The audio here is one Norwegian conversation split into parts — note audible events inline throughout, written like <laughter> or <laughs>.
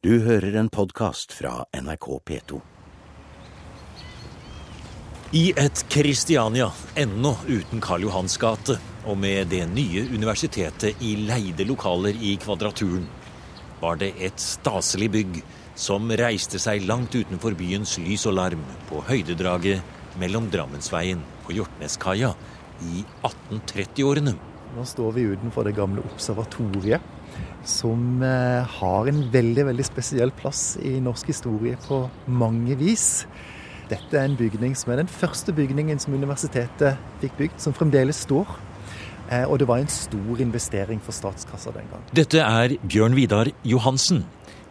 Du hører en podkast fra NRK P2. I et Kristiania, ennå uten Karl Johans gate, og med det nye universitetet i leide lokaler i Kvadraturen, var det et staselig bygg som reiste seg langt utenfor byens lys og larm på høydedraget mellom Drammensveien og Hjortneskaia i 1830-årene. Nå står vi utenfor det gamle observatoriet, som eh, har en veldig veldig spesiell plass i norsk historie på mange vis. Dette er en bygning som er den første bygningen som universitetet fikk bygd, som fremdeles står. Eh, og det var en stor investering for statskassa den gang. Dette er Bjørn Vidar Johansen.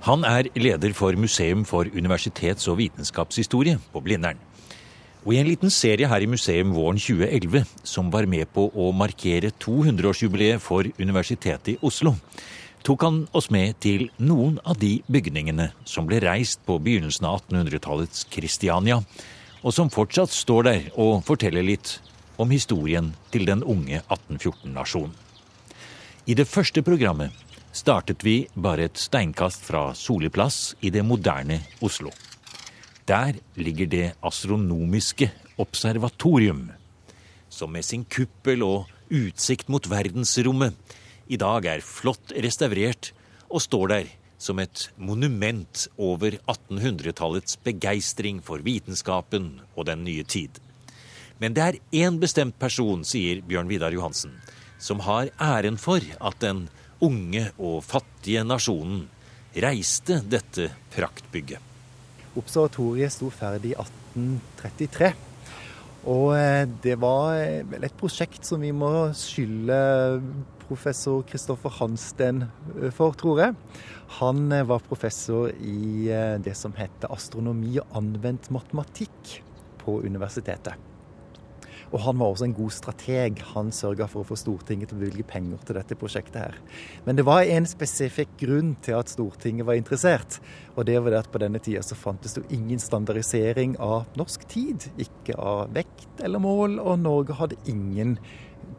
Han er leder for Museum for universitets- og vitenskapshistorie på Blindern. Og i en liten serie her i museum våren 2011, som var med på å markere 200-årsjubileet for Universitetet i Oslo, tok han oss med til noen av de bygningene som ble reist på begynnelsen av 1800-tallets Kristiania, og som fortsatt står der og forteller litt om historien til den unge 1814-nasjonen. I det første programmet startet vi bare et steinkast fra Soli plass i det moderne Oslo. Der ligger det astronomiske observatorium, som med sin kuppel og utsikt mot verdensrommet i dag er flott restaurert og står der som et monument over 1800-tallets begeistring for vitenskapen og den nye tid. Men det er én bestemt person, sier Bjørn Vidar Johansen, som har æren for at den unge og fattige nasjonen reiste dette praktbygget. Observatoriet sto ferdig i 1833. Og eh, det var eh, et prosjekt som vi må skylde professor Kristoffer Hansten eh, for, tror jeg. Han var professor i det som heter astronomi og anvendt matematikk på universitetet. Og han var også en god strateg. Han sørga for å få Stortinget til å bevilge penger til dette prosjektet her. Men det var en spesifikk grunn til at Stortinget var interessert. Og det var det at på denne tida så fantes det ingen standardisering av norsk tid. Ikke av vekt eller mål, og Norge hadde ingen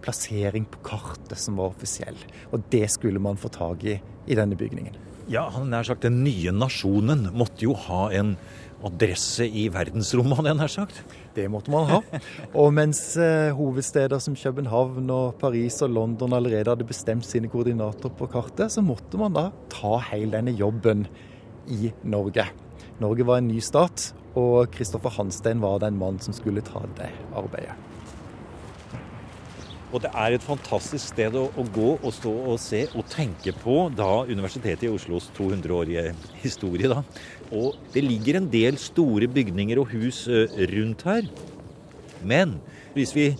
plassering på kartet som var offisiell. Og det skulle man få tak i i denne bygningen. Ja, han nær sagt Den nye nasjonen måtte jo ha en adresse i verdensrommet, hadde jeg nær sagt. Det måtte man ha. Og mens eh, hovedsteder som København og Paris og London allerede hadde bestemt sine koordinater på kartet, så måtte man da ta hele denne jobben i Norge. Norge var en ny stat, og Kristoffer Hanstein var den mann som skulle ta det arbeidet. Og det er et fantastisk sted å, å, gå og stå og se og tenke på da Universitetet i Oslos 200-årige historie. da. Og det ligger en del store bygninger og hus rundt her. Men hvis vi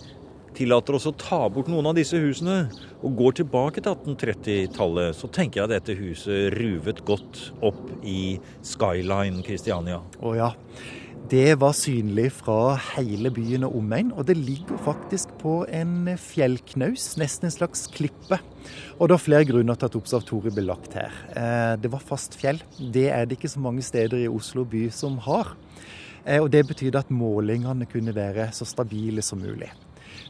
tillater oss å ta bort noen av disse husene og går tilbake til 1830-tallet, så tenker jeg at dette huset ruvet godt opp i Skyline Kristiania. Å ja. Det var synlig fra hele byen og omegn, og det ligger faktisk på en fjellknaus, nesten en slags klippe. Og det er flere grunner til at observatoriet ble lagt her. Eh, det var fast fjell. Det er det ikke så mange steder i Oslo by som har. Eh, og det betydde at målingene kunne være så stabile som mulig.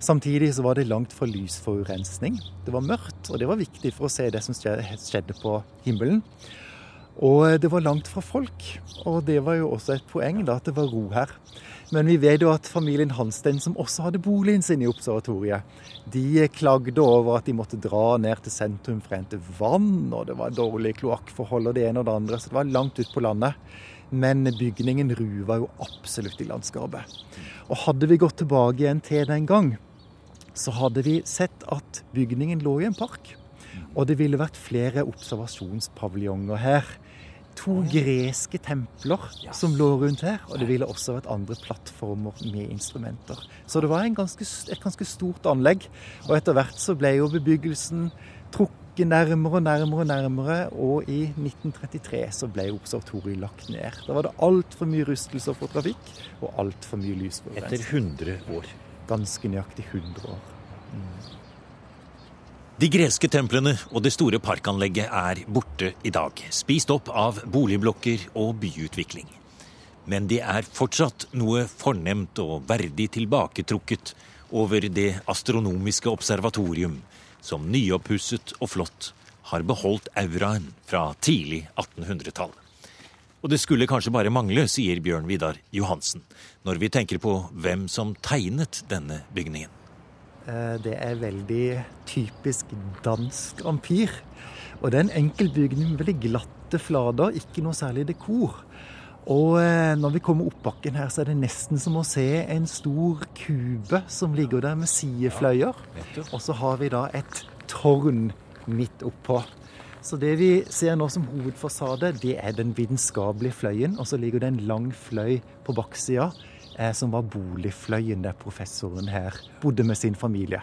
Samtidig så var det langt fra lysforurensning. Det var mørkt, og det var viktig for å se det som skjedde på himmelen. Og det var langt fra folk. Og det var jo også et poeng, da, at det var ro her. Men vi vet jo at familien Hanstein, som også hadde boligen sin i observatoriet, de klagde over at de måtte dra ned til sentrum for å hente vann, og det var dårlige kloakkforhold og det ene og det andre, så det var langt ut på landet. Men bygningen ruva jo absolutt i landskapet. Og hadde vi gått tilbake igjen til den gang, så hadde vi sett at bygningen lå i en park. Og det ville vært flere observasjonspaviljonger her. To greske templer som lå rundt her, og det ville også vært andre plattformer med instrumenter. Så det var ganske, et ganske stort anlegg. Og etter hvert så ble jo bebyggelsen trukket nærmere og nærmere og nærmere, og i 1933 så ble observatoriet lagt ned. Da var det altfor mye rustelser for trafikk og altfor mye lysforurensning. Etter 100 år. Ganske nøyaktig 100 år. Mm. De greske templene og det store parkanlegget er borte i dag, spist opp av boligblokker og byutvikling. Men det er fortsatt noe fornemt og verdig tilbaketrukket over det astronomiske observatorium, som nyoppusset og flott har beholdt auraen fra tidlig 1800-tall. Og det skulle kanskje bare mangle, sier Bjørn Vidar Johansen, når vi tenker på hvem som tegnet denne bygningen. Eh, det er veldig typisk dansk ampyr. Og det er en enkel bygning med veldig glatte flater, ikke noe særlig dekor. Og eh, når vi kommer opp bakken her, så er det nesten som å se en stor kube som ligger der med sidefløyer. Og så har vi da et tårn midt oppå. Så det vi ser nå som hovedfasade, det er den vitenskapelige fløyen. Og så ligger det en lang fløy på baksida, som var boligfløyen der professoren her bodde med sin familie.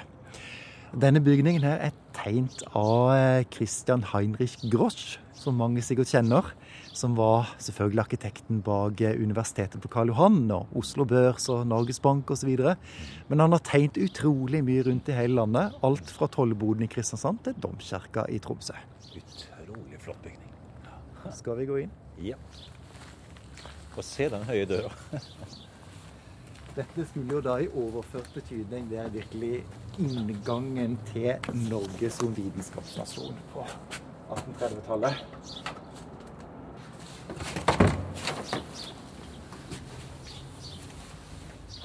Denne bygningen her er tegnet av eh, Christian Heinrich Grosch, som mange sikkert kjenner. Som var selvfølgelig arkitekten bak eh, Universitetet på Karl Johan og Oslo Børs og Norges Bank osv. Men han har tegnet utrolig mye rundt i hele landet. Alt fra tollboden i Kristiansand til domkirka i Tromsø. Utrolig flott bygning. Skal vi gå inn? Ja. Få se den høye døra. Dette skulle jo da i overført betydning Det er virkelig inngangen til Norge som vitenskapsnasjon på 1830-tallet.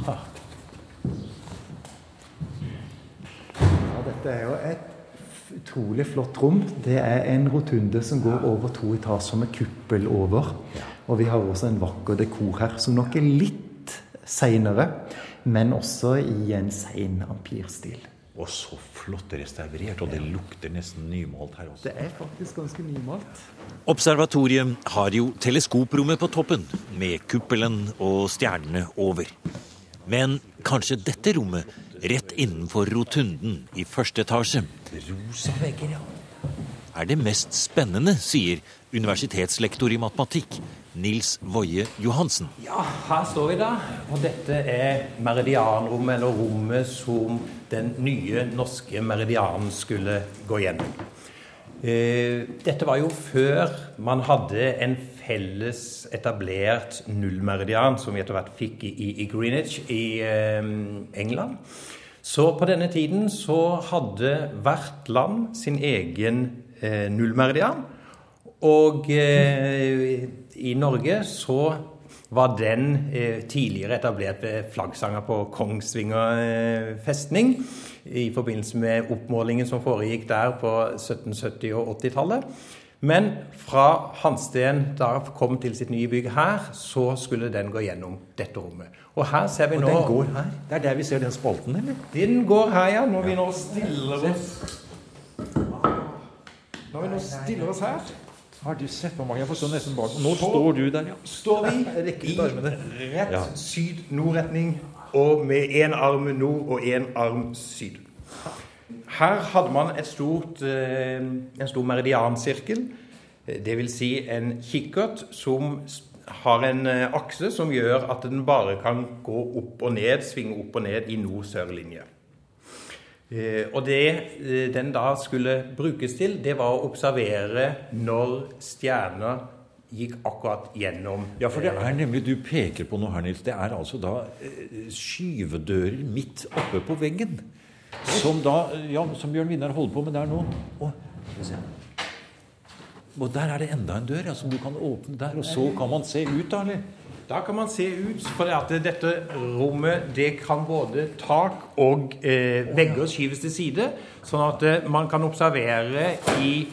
Ja, dette er jo et utrolig flott rom. Det er en rotunde som går over to etasjer med kuppel over. Og vi har også en vakker dekor her, som nok er litt seinere, men også i en sein ampirstil. Og så flott restaurert, og det lukter nesten nymalt her også. Det er faktisk ganske nymalt. Observatoriet har jo teleskoprommet på toppen, med kuppelen og stjernene over. Men kanskje dette rommet, rett innenfor rotunden i første etasje, Rosa vegger, ja. Er det mest spennende, sier universitetslektor i matematikk Nils Woie Johansen. Ja, her står vi da. Og dette er meridianrommet, eller rommet som den nye norske meridianen skulle gå gjennom. Eh, Dette var jo før man hadde en felles etablert nullmeridian, som vi etter hvert fikk i, Greenwich i eh, England. Så på denne tiden så hadde hvert land sin egen eh, nullmeridian. Og eh, i Norge så var den eh, tidligere etablert ved flaggsanger på Kongsvinger eh, festning i forbindelse med oppmålingen som foregikk der på 1770- og 80-tallet. Men fra Hansten da kom til sitt nye bygg her, så skulle den gå gjennom dette rommet. Og her ser vi Og nå den går her? Det er der vi ser den spalten, eller? Den går her, ja. Når vi nå stiller oss vi nå stiller oss her, Har du sett hvor mange jeg forstår nesten bak? Nå står du der, ja. står vi <laughs> i rett Ja. syd-nord-retning, og med én arm nord og én arm syd. Her hadde man et stort, eh, en stor meridiansirkel, det vil si en kikkert som har en eh, akse som gjør at den bare kan gå opp og ned, svinge opp og ned i nord-sør-linje. Eh, Og det eh, den da skulle brukes til, det var å observere når stjerner gikk akkurat gjennom Ja, for det er nemlig Du peker på noe her, Nils. Det er altså da eh, skyvedører midt oppe på veggen. Som da Ja, som Bjørn Vinner holder på med der nå. Se. Og der er det enda en dør som du kan åpne der, og så kan man se ut, da, eller? Da kan man se ut, for at dette rommet det kan både tak og eh, vegger skyves til side, sånn at eh, man kan observere i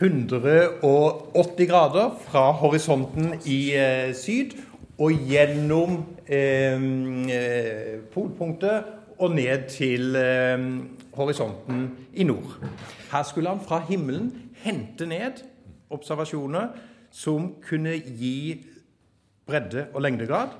180 grader fra horisonten i eh, syd og gjennom eh, eh, polpunktet og ned til eh, horisonten i nord. Her skulle han fra himmelen hente ned observasjoner som kunne gi bredde og lengdegrad.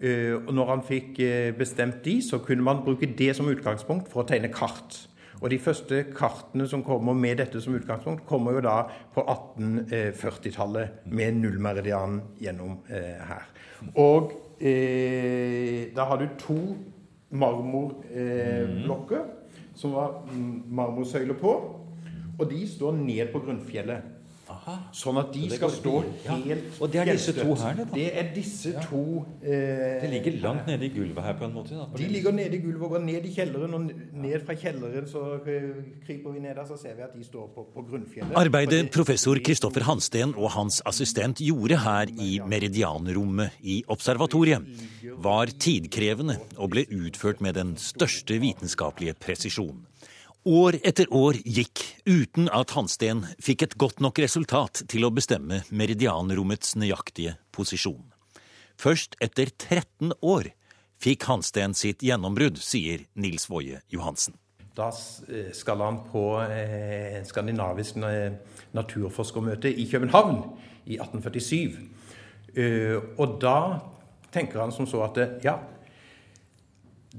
Eh, Og når han fikk eh, bestemt de, så kunne man bruke det som utgangspunkt for å tegne kart. Og de første kartene som kommer med dette som utgangspunkt, kommer jo da på 1840-tallet med nullmeridianen gjennom eh, her. Og eh, da har du to marmorblokker eh, som var mm, marmorsøyler på, og de står ned på grunnfjellet. Sånn at de skal stå stå ja. helt Og det er disse to her, det da? Det er disse to eh, Det ligger langt nede i gulvet her, på en måte. Da, De ligger nede i gulvet og går ned i kjelleren, og ned fra kjelleren så eh, kryper vi ned der, så ser vi at de står på, på grunnfjellet. Arbeidet professor Kristoffer Hansten og hans assistent gjorde her i meridianrommet i observatoriet, var tidkrevende og ble utført med den største vitenskapelige presisjon. År etter år gikk uten at Hansten fikk et godt nok resultat til å bestemme meridianrommets nøyaktige posisjon. Først etter 13 år fikk Hansten sitt gjennombrudd, sier Nils Woie Johansen. Da eh, skal han på eh, en skandinavisk naturforskermøte i København i 1847. Eh, Og da tenker han som så at eh, ja,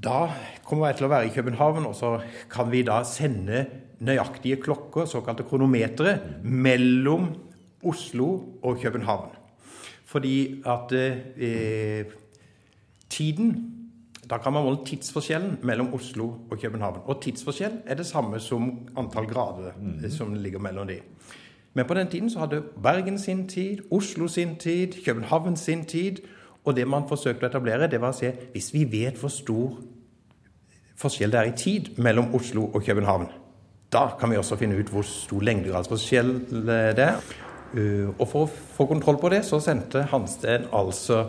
da kommer jeg til å være i København, og så kan vi da sende nøyaktige klokker, såkalte kronometere, mellom Oslo og København. Fordi at eh, tiden Da kan man måle tidsforskjellen mellom Oslo og København. Og tidsforskjell er det samme som antall grader eh, som ligger mellom de. Men på den tiden så hadde Bergen sin tid, Oslo sin tid, København sin tid. Og det man forsøkte å etablere, det var å se hvis vi vet hvor stor forskjell det er i tid mellom Oslo og København, da kan vi også finne ut hvor stor lengdegradsforskjell det er. Uh, Og for å få kontroll på det, så sendte Hansten altså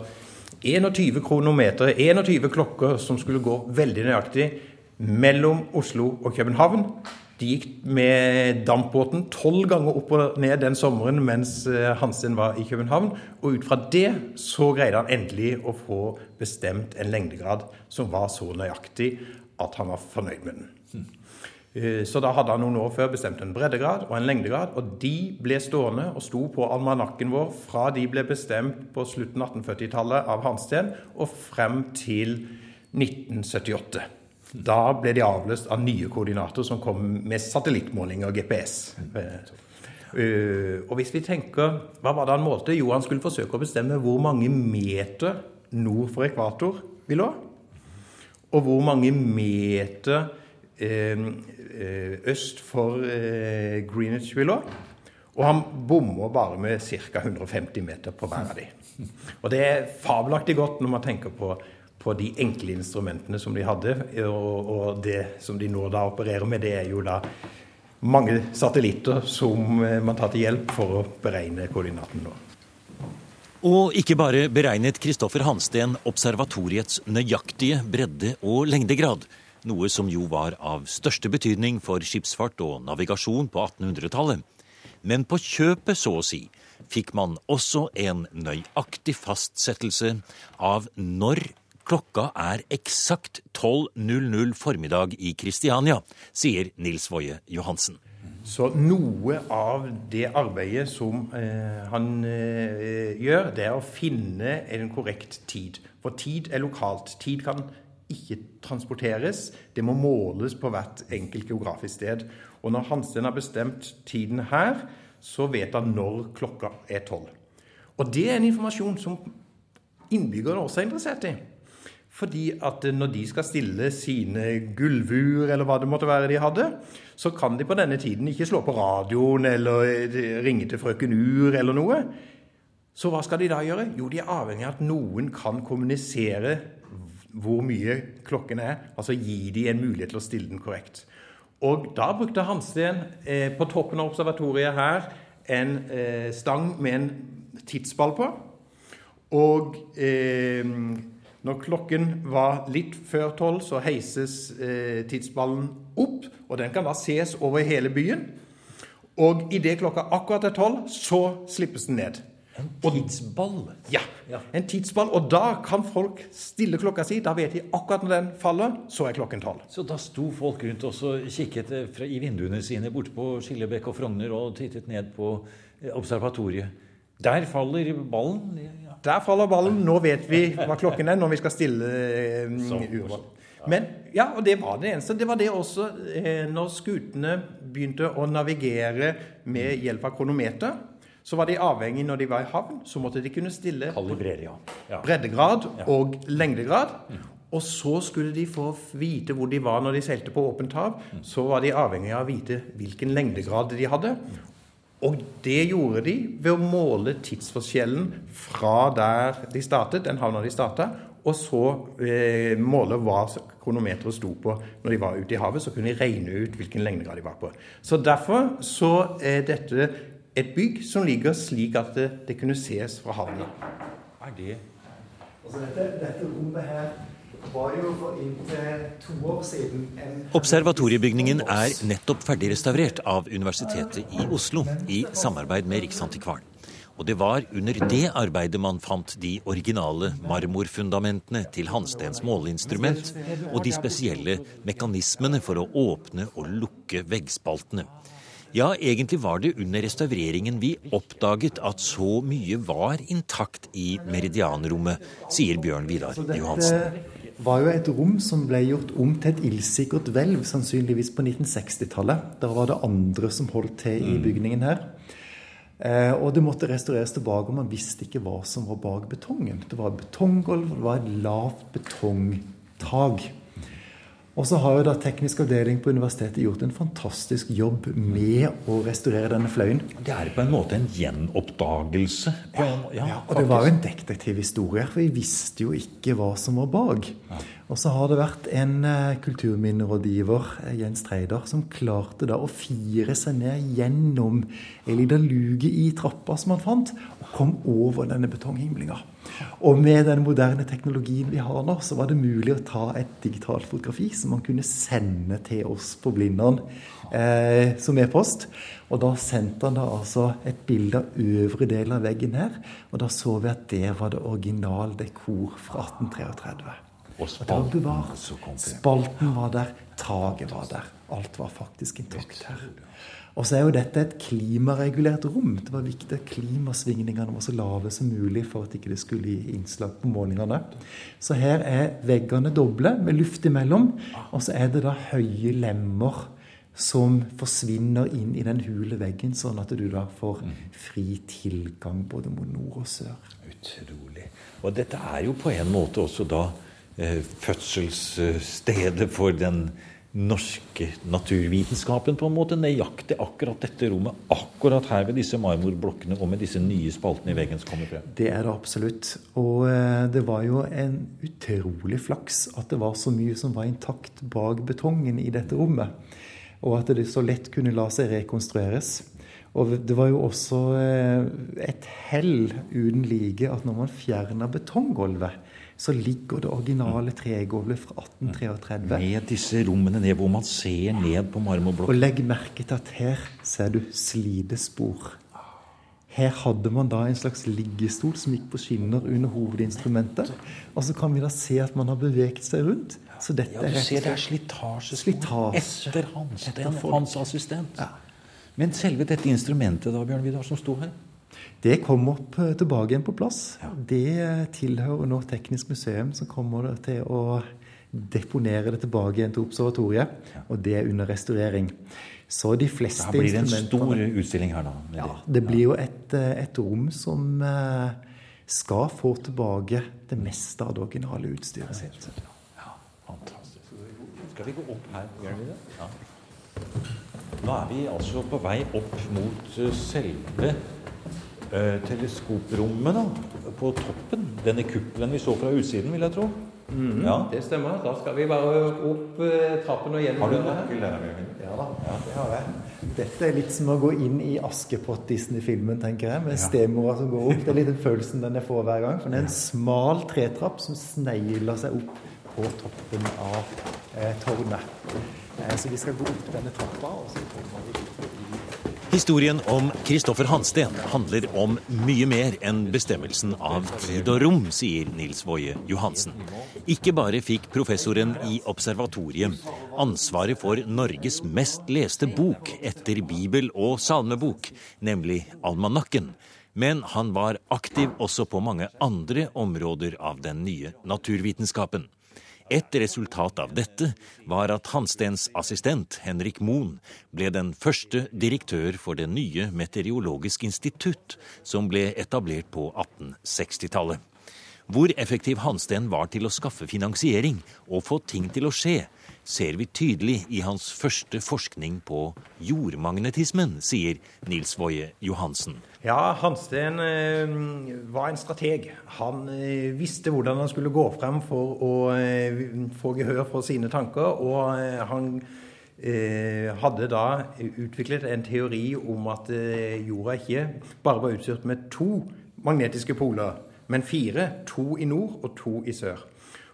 21 kronometer, 21 klokker som skulle gå veldig nøyaktig mellom Oslo og København. De gikk med dampbåten tolv ganger opp og ned den sommeren mens eh, Hansen var i København. Og ut fra det så greide han endelig å få bestemt en lengdegrad som var så nøyaktig at han var fornøyd med den. Eh, Så da hadde han noen år før bestemt en breddegrad og en lengdegrad, og de ble stående og sto på almanakken vår fra de ble bestemt på slutten av 1840-tallet av Hansten og frem til 1978. Da ble de avløst av nye koordinater som kom med satellittmåling og GPS. Eh, Og hvis vi tenker, Hva var det han målte? Jo, han skulle forsøke å bestemme hvor mange meter nord for ekvator vi lå. Og hvor mange meter eh, eh, øst for Greenwich vi lå. Og han bommer bare med ca. 150 meter på hver av de. Og det er fabelaktig godt når man tenker på, på de enkle instrumentene som de hadde. Og, og det som de nå da opererer med, det er jo da mange satellitter som eh, man tar til hjelp for å beregne koordinaten nå. Og ikke bare beregnet Kristoffer Hansten observatoriets nøyaktige bredde- og lengdegrad, noe som jo var av største betydning for skipsfart og navigasjon på 1800-tallet. Men på kjøpet, så å si, fikk man også en nøyaktig fastsettelse av når klokka er eksakt 12.00 formiddag i Kristiania, sier Nils Woie Johansen. Så noe av det arbeidet som eh, han eh, gjør, det er å finne en korrekt tid. For tid er lokalt. Tid kan ikke transporteres. Det må måles på hvert enkelt geografisk sted. Og når Hansten har bestemt tiden her, så vet han når klokka er tolv. Og det er en informasjon som innbyggerne også er interessert i. Fordi at når de skal stille sine gulvur, eller hva det måtte være de hadde, så kan de på denne tiden ikke slå på radioen eller eh, ringe til frøken Ur eller noe. Så hva skal de da gjøre? Jo, de er avhengig av at noen kan kommunisere hvor mye klokken er. Altså gi de en mulighet til å stille den korrekt. Og da brukte Hansten eh, på toppen av observatoriet her en eh, stang med en tidsball på. Og eh, når klokken var litt før tolv, så heises eh, tidsballen opp, og den kan da ses over hele byen. Og idet klokka akkurat er tolv, så slippes den ned. En tidsball. Ja, en tidsball. Og da kan folk stille klokka si. Da vet de akkurat når den faller, så er klokken tolv. Så da sto folk rundt og kikket eh, fra, i vinduene sine borte på Skillebekk og Frogner og tittet ned på eh, observatoriet. Der faller ballen. Ja. Der faller ballen. Nå vet vi hva klokken er når vi skal stille eh, urvalg. Men ja, og det var det eneste. Det var det også eh, når skutene begynte å navigere med hjelp av kronometer. Så var de avhengig når de var i havn, så måtte de kunne stille ja. ja. breddegrad og lengdegrad. Og så skulle de få vite hvor de var når de seilte på åpent hav. Så var de avhengig av å vite hvilken lengdegrad de hadde. Og det gjorde de ved å måle tidsforskjellen fra der de startet, den havna de starta, og så eh, måle hva kronometeret sto på når de var ute i havet. Så kunne de regne ut hvilken lengdegrad de var på. Så derfor så er dette et bygg som ligger slik at det, det kunne ses fra havna. Er det Altså dette, dette rommet her var jo for inntil to år siden Observatoriebygningen er nettopp ferdig restaurert av Universitetet i Oslo i samarbeid med Riksantikvaren. Og det var under det arbeidet man fant de originale marmorfundamentene til Hanstens måleinstrument og de spesielle mekanismene for å åpne og lukke veggspaltene. Ja, egentlig var det under restaureringen vi oppdaget at så mye var intakt i meridianrommet, sier Bjørn Vidar Johansen. Var jo et rom som ble gjort om til et ildsikkert hvelv, sannsynligvis på 1960-tallet. Da var det andre som holdt til i bygningen her. Eh, og det måtte restaureres tilbake, og man visste ikke hva som var bak betongen. Det var betonggulv, det var et lavt betongtak. Og så har jo da Teknisk avdeling på universitetet gjort en fantastisk jobb med å restaurere denne fløyen. Det er på en måte en gjenoppdagelse. Ja, ja, ja, Og det var en detektivhistorie, for vi visste jo ikke hva som var bak. Og så har det vært en eh, kulturminnerådgiver, eh, Jens Treider, som klarte da å fire seg ned gjennom ei lita luke i trappa som han fant, og kom over denne betonghimlinga. Og med den moderne teknologien vi har nå, så var det mulig å ta et digitalt fotografi som man kunne sende til oss på Blindern eh, som e-post. Og da sendte han da altså et bilde av øvre del av veggen her. Og da så vi at det var det original dekor fra 1833. Og Og var. Spalten var der, taket var der. Alt var faktisk intakt her. Og så er jo dette et klimaregulert rom. Det var viktig at klimasvingningene var så lave som mulig for at ikke det skulle gi innslag på målingene. Så her er veggene doble med luft imellom, og så er det da høye lemmer som forsvinner inn i den hule veggen, sånn at du da får fri tilgang både mot nord og sør. Utrolig. Og dette er jo på en måte også da fødselsstedet for den norske naturvitenskapen, på en måte. Nøyaktig akkurat dette rommet, akkurat her ved disse marmorblokkene og med disse nye spaltene i veggen som kommer frem. Det er det absolutt. Og eh, det var jo en utrolig flaks at det var så mye som var intakt bak betongen i dette rommet. Og at det så lett kunne la seg rekonstrueres. Og det var jo også eh, et hell uten like at når man fjerna betonggulvet, så ligger det originale tregulvet fra 1833. Med disse rommene ned hvor man ser ned på marmorblokken. Og legg merke til at her ser du slidespor. Her hadde man da en slags liggestol som gikk på skinner under hovedinstrumentet. Og så kan vi da se at man har beveget seg rundt. Så dette Ja, er du rett ser det er slitasjespor Slitasje. etter Hansten, Etter hans assistent. Men selve dette instrumentet da, Bjørn Vidar, som sto her? Det kom opp eh, tilbake igjen på plass. Det eh, tilhører nå Teknisk museum, som kommer til å deponere det tilbake igjen til observatoriet. Og det er under restaurering. Så de fleste Her blir det en stor utstilling her, da. Ja, det. blir jo et, eh, et rom som skal få tilbake det meste av det originale utstyret sitt. Ja, fantastisk. Skal vi gå opp her, Gjør vi det? Ja. Nå er vi altså på vei opp mot selve teleskoprommet da, på toppen. Denne kuppelen vi så fra utsiden, vil jeg tro. Ja. Det stemmer. Da skal vi bare opp eh, trappen og gjennom Har du nøkkel der, Ja da, Ja det har jeg. Dette er litt som å gå inn i Askepott-Disney-filmen, tenker jeg, med stemora som går opp. Det er litt den følelsen den jeg får hver gang. For det er en smal tretrapp som snegler seg opp på toppen av eh, tårnet. Eh, så vi skal gå opp denne trappa, og så kommer vi Historien om Kristoffer Hansten handler om mye mer enn bestemmelsen av tid og rom, sier Nils Woie Johansen. Ikke bare fikk professoren i observatoriet ansvaret for Norges mest leste bok etter bibel og salmebok, nemlig almanakken. Men han var aktiv også på mange andre områder av den nye naturvitenskapen. Et resultat av dette var at Hanstens assistent Henrik Moen ble den første direktør for det nye Meteorologisk institutt, som ble etablert på 1860-tallet. Hvor effektiv Hansten var til å skaffe finansiering og få ting til å skje, ser vi tydelig i hans første forskning på jordmagnetismen, sier Nils Woie Johansen. Ja, Hansten eh, var en strateg. Han eh, visste hvordan han skulle gå frem for å eh, få gehør for sine tanker. Og han hadde da utviklet en teori om at jorda ikke bare var utstyrt med to magnetiske poler, men fire. To i nord og to i sør.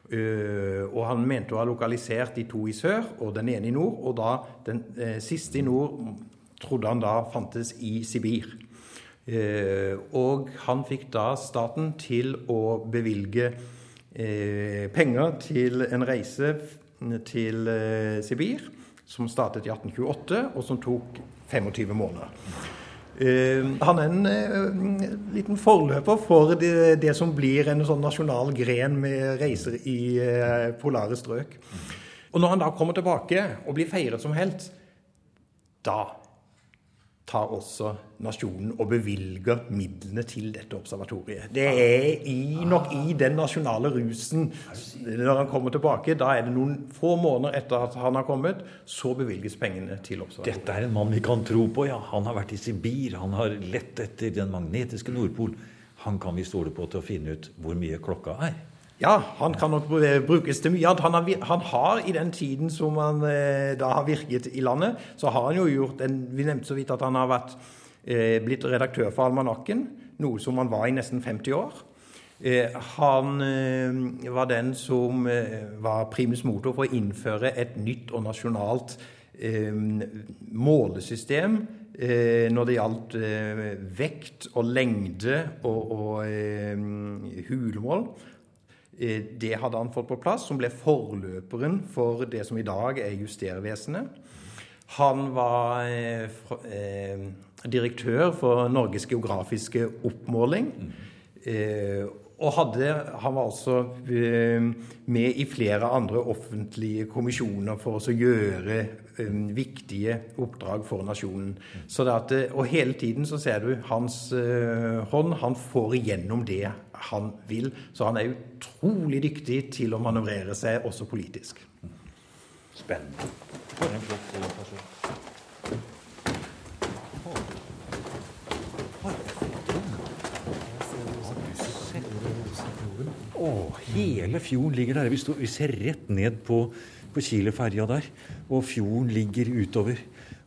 Uh, og han mente å ha lokalisert de to i sør og den ene i nord. Og da den uh, siste i nord trodde han da fantes i Sibir. Uh, og han fikk da staten til å bevilge penger til en reise til Sibir, som startet i 1828, og som tok 25 måneder. Uh, han er en uh, liten forløper for det, det, som blir en sånn nasjonal gren med reiser i uh, polare strøk. Og når han da kommer tilbake og blir feiret som helt, da tar også nasjonen og bevilger midlene til dette observatoriet. Det er i, nok i den nasjonale rusen når han kommer tilbake. Da er det noen få måneder etter at han har kommet, så bevilges pengene til observatoriet. Dette er en mann vi kan tro på, ja. Han har vært i Sibir, han har lett etter den magnetiske Nordpol. Han kan vi stole på til å finne ut hvor mye klokka er. Ja, han kan nok brukes til mye. Han har, han har i den tiden som han eh, da har virket i landet, så har han jo gjort en, Vi nevnte så vidt at han har vært, eh, blitt redaktør for Almanakken, noe som han var i nesten 50 år. Eh, han eh, var den som eh, var primus motor for å innføre et nytt og nasjonalt eh, målesystem når det gjaldt vekt og lengde og, og hulemål. Eh, det hadde han fått på plass, som ble forløperen for det som i dag er Justervesenet. Han var eh, eh, direktør for Norges geografiske oppmåling. Eh, og hadde, han var også eh, med i flere andre offentlige kommisjoner for å gjøre eh, viktige oppdrag for nasjonen. At, og hele tiden så ser du hans hånd. Han får igjennom det han vil. Så han er utrolig dyktig til å manøvrere seg også politisk. Spennende. For en flott person. Å, hele fjorden ligger der. Vi, står, vi ser rett ned på, på Kileferja der. Og fjorden ligger utover.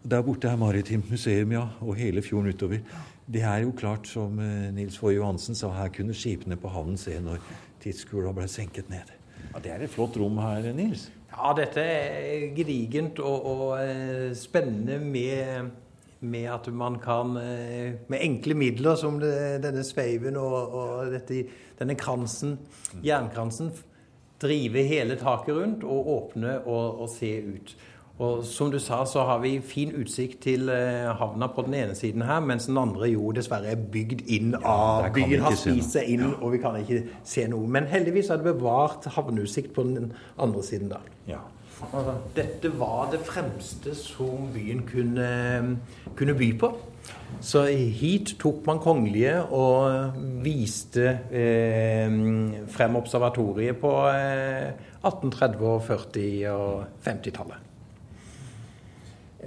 Der borte er Maritimt museum, ja. Og hele fjorden utover. Det er jo klart, som eh, Nils Foy Johansen sa, her kunne skipene på havnen se når tidskula ble senket ned. Ja, Det er et flott rom her, Nils? Ja, dette er gedigent og, og eh, spennende med, med, at man kan eh, Med enkle midler som det, denne sveiven og, og dette, denne kransen, jernkransen, drive hele taket rundt og åpne og, og se ut. Og som du sa, så har vi fin utsikt til eh, havna på den ene siden her, mens den andre jo dessverre er bygd inn av ja, Byen har spist seg inn, og vi kan ikke se noe. Men heldigvis er det bevart havneutsikt på den andre siden da. Ja. Altså, dette var det fremste som byen kunne, kunne by på. Så hit tok man kongelige og viste eh, frem observatoriet på eh, 1830-, og 40- og 50-tallet.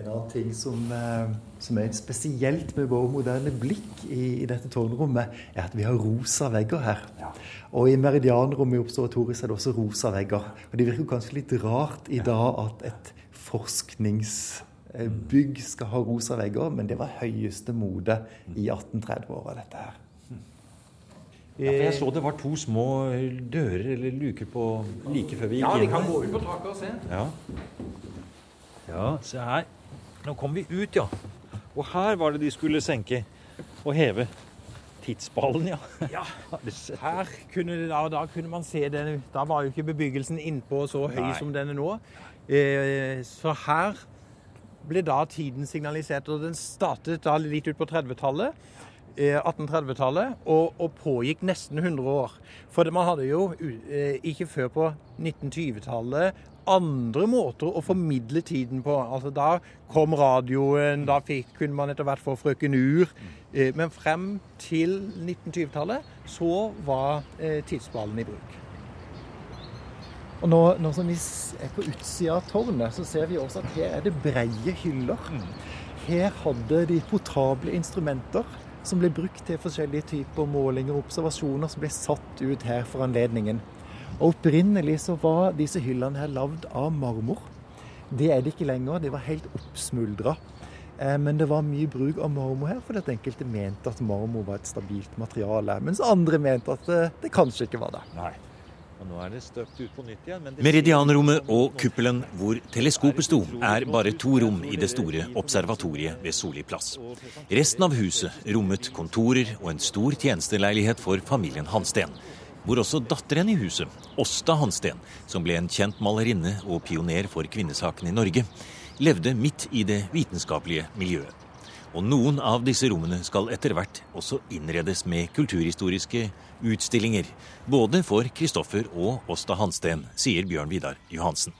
En annen ting som, eh, som, er spesielt med vår moderne blikk i, i, dette tårnrommet, er at vi har rosa vegger her. Ja. Og i meridianrommet i observatoriet er det også rosa vegger. Og det virker kanskje litt rart i dag at et forskningsbygg skal ha rosa vegger, men det var høyeste mode i 1830-åra, dette her. Ja, for jeg så det var to små dører eller luker på like før vi gikk inn. Ja, vi kan gå ut på taket og se. Ja, ja se her. Nå kom vi ut, ja. Og her var det de skulle senke og heve. Tidsballen, ja. ja. <laughs> Her kunne, da, da kunne man se den Da var jo ikke bebyggelsen innpå så høy Nei. som den er nå. Eh, så her ble da tiden signalisert. Og den startet da litt ut på 30-tallet. 1830-tallet og, og, pågikk nesten 100 år. For man hadde jo ikke før på 1920-tallet andre måter å formidle tiden på. Altså Da kom radioen, da fikk, kunne man etter hvert få Frøken Ur. Men frem til 1920-tallet så var tidsballen i bruk. Og nå, nå som vi er på utsida av tårnet, så ser vi også at her er det breie hyller. Her hadde de portable instrumenter som ble brukt til forskjellige typer målinger og observasjoner som ble satt ut her for anledningen. Og Opprinnelig så var disse hyllene her lagd av marmor. Det er det ikke lenger. De var helt oppsmuldra. Eh, men det var mye bruk av marmor her, fordi at enkelte mente at marmor var et stabilt materiale. Mens andre mente at det, det kanskje ikke var det. Nei. Og nå er det støpt ut på nytt igjen. Meridianrommet og kuppelen hvor teleskopet sto, er bare to rom i det store observatoriet ved Solli plass. Resten av huset rommet kontorer og en stor tjenesteleilighet for familien Hansten. Hvor også datteren i huset, Åsta Hansten, som ble en kjent malerinne og pioner for kvinnesaken i Norge, levde midt i det vitenskapelige miljøet. Og noen av disse rommene skal etter hvert også innredes med kulturhistoriske utstillinger. Både for Kristoffer og Åsta Hansten, sier Bjørn Vidar Johansen.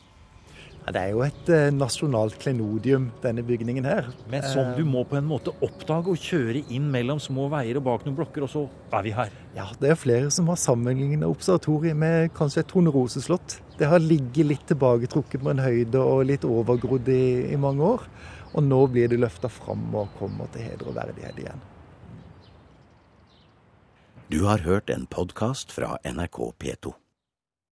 Ja, det er jo et eh, nasjonalt klenodium, denne bygningen her. Men som du må på en måte oppdage og kjøre inn mellom små veier og bak noen blokker, og så er vi her. Ja, det er flere som har sammenlignet observatoriet med kanskje et torneroseslott. Det har ligget litt tilbaketrukket på en høyde og litt overgrodd i, i mange år. Og nå blir det løfta fram og kommer til heder og verdighet igjen. Du har hørt en podkast fra NRK P2.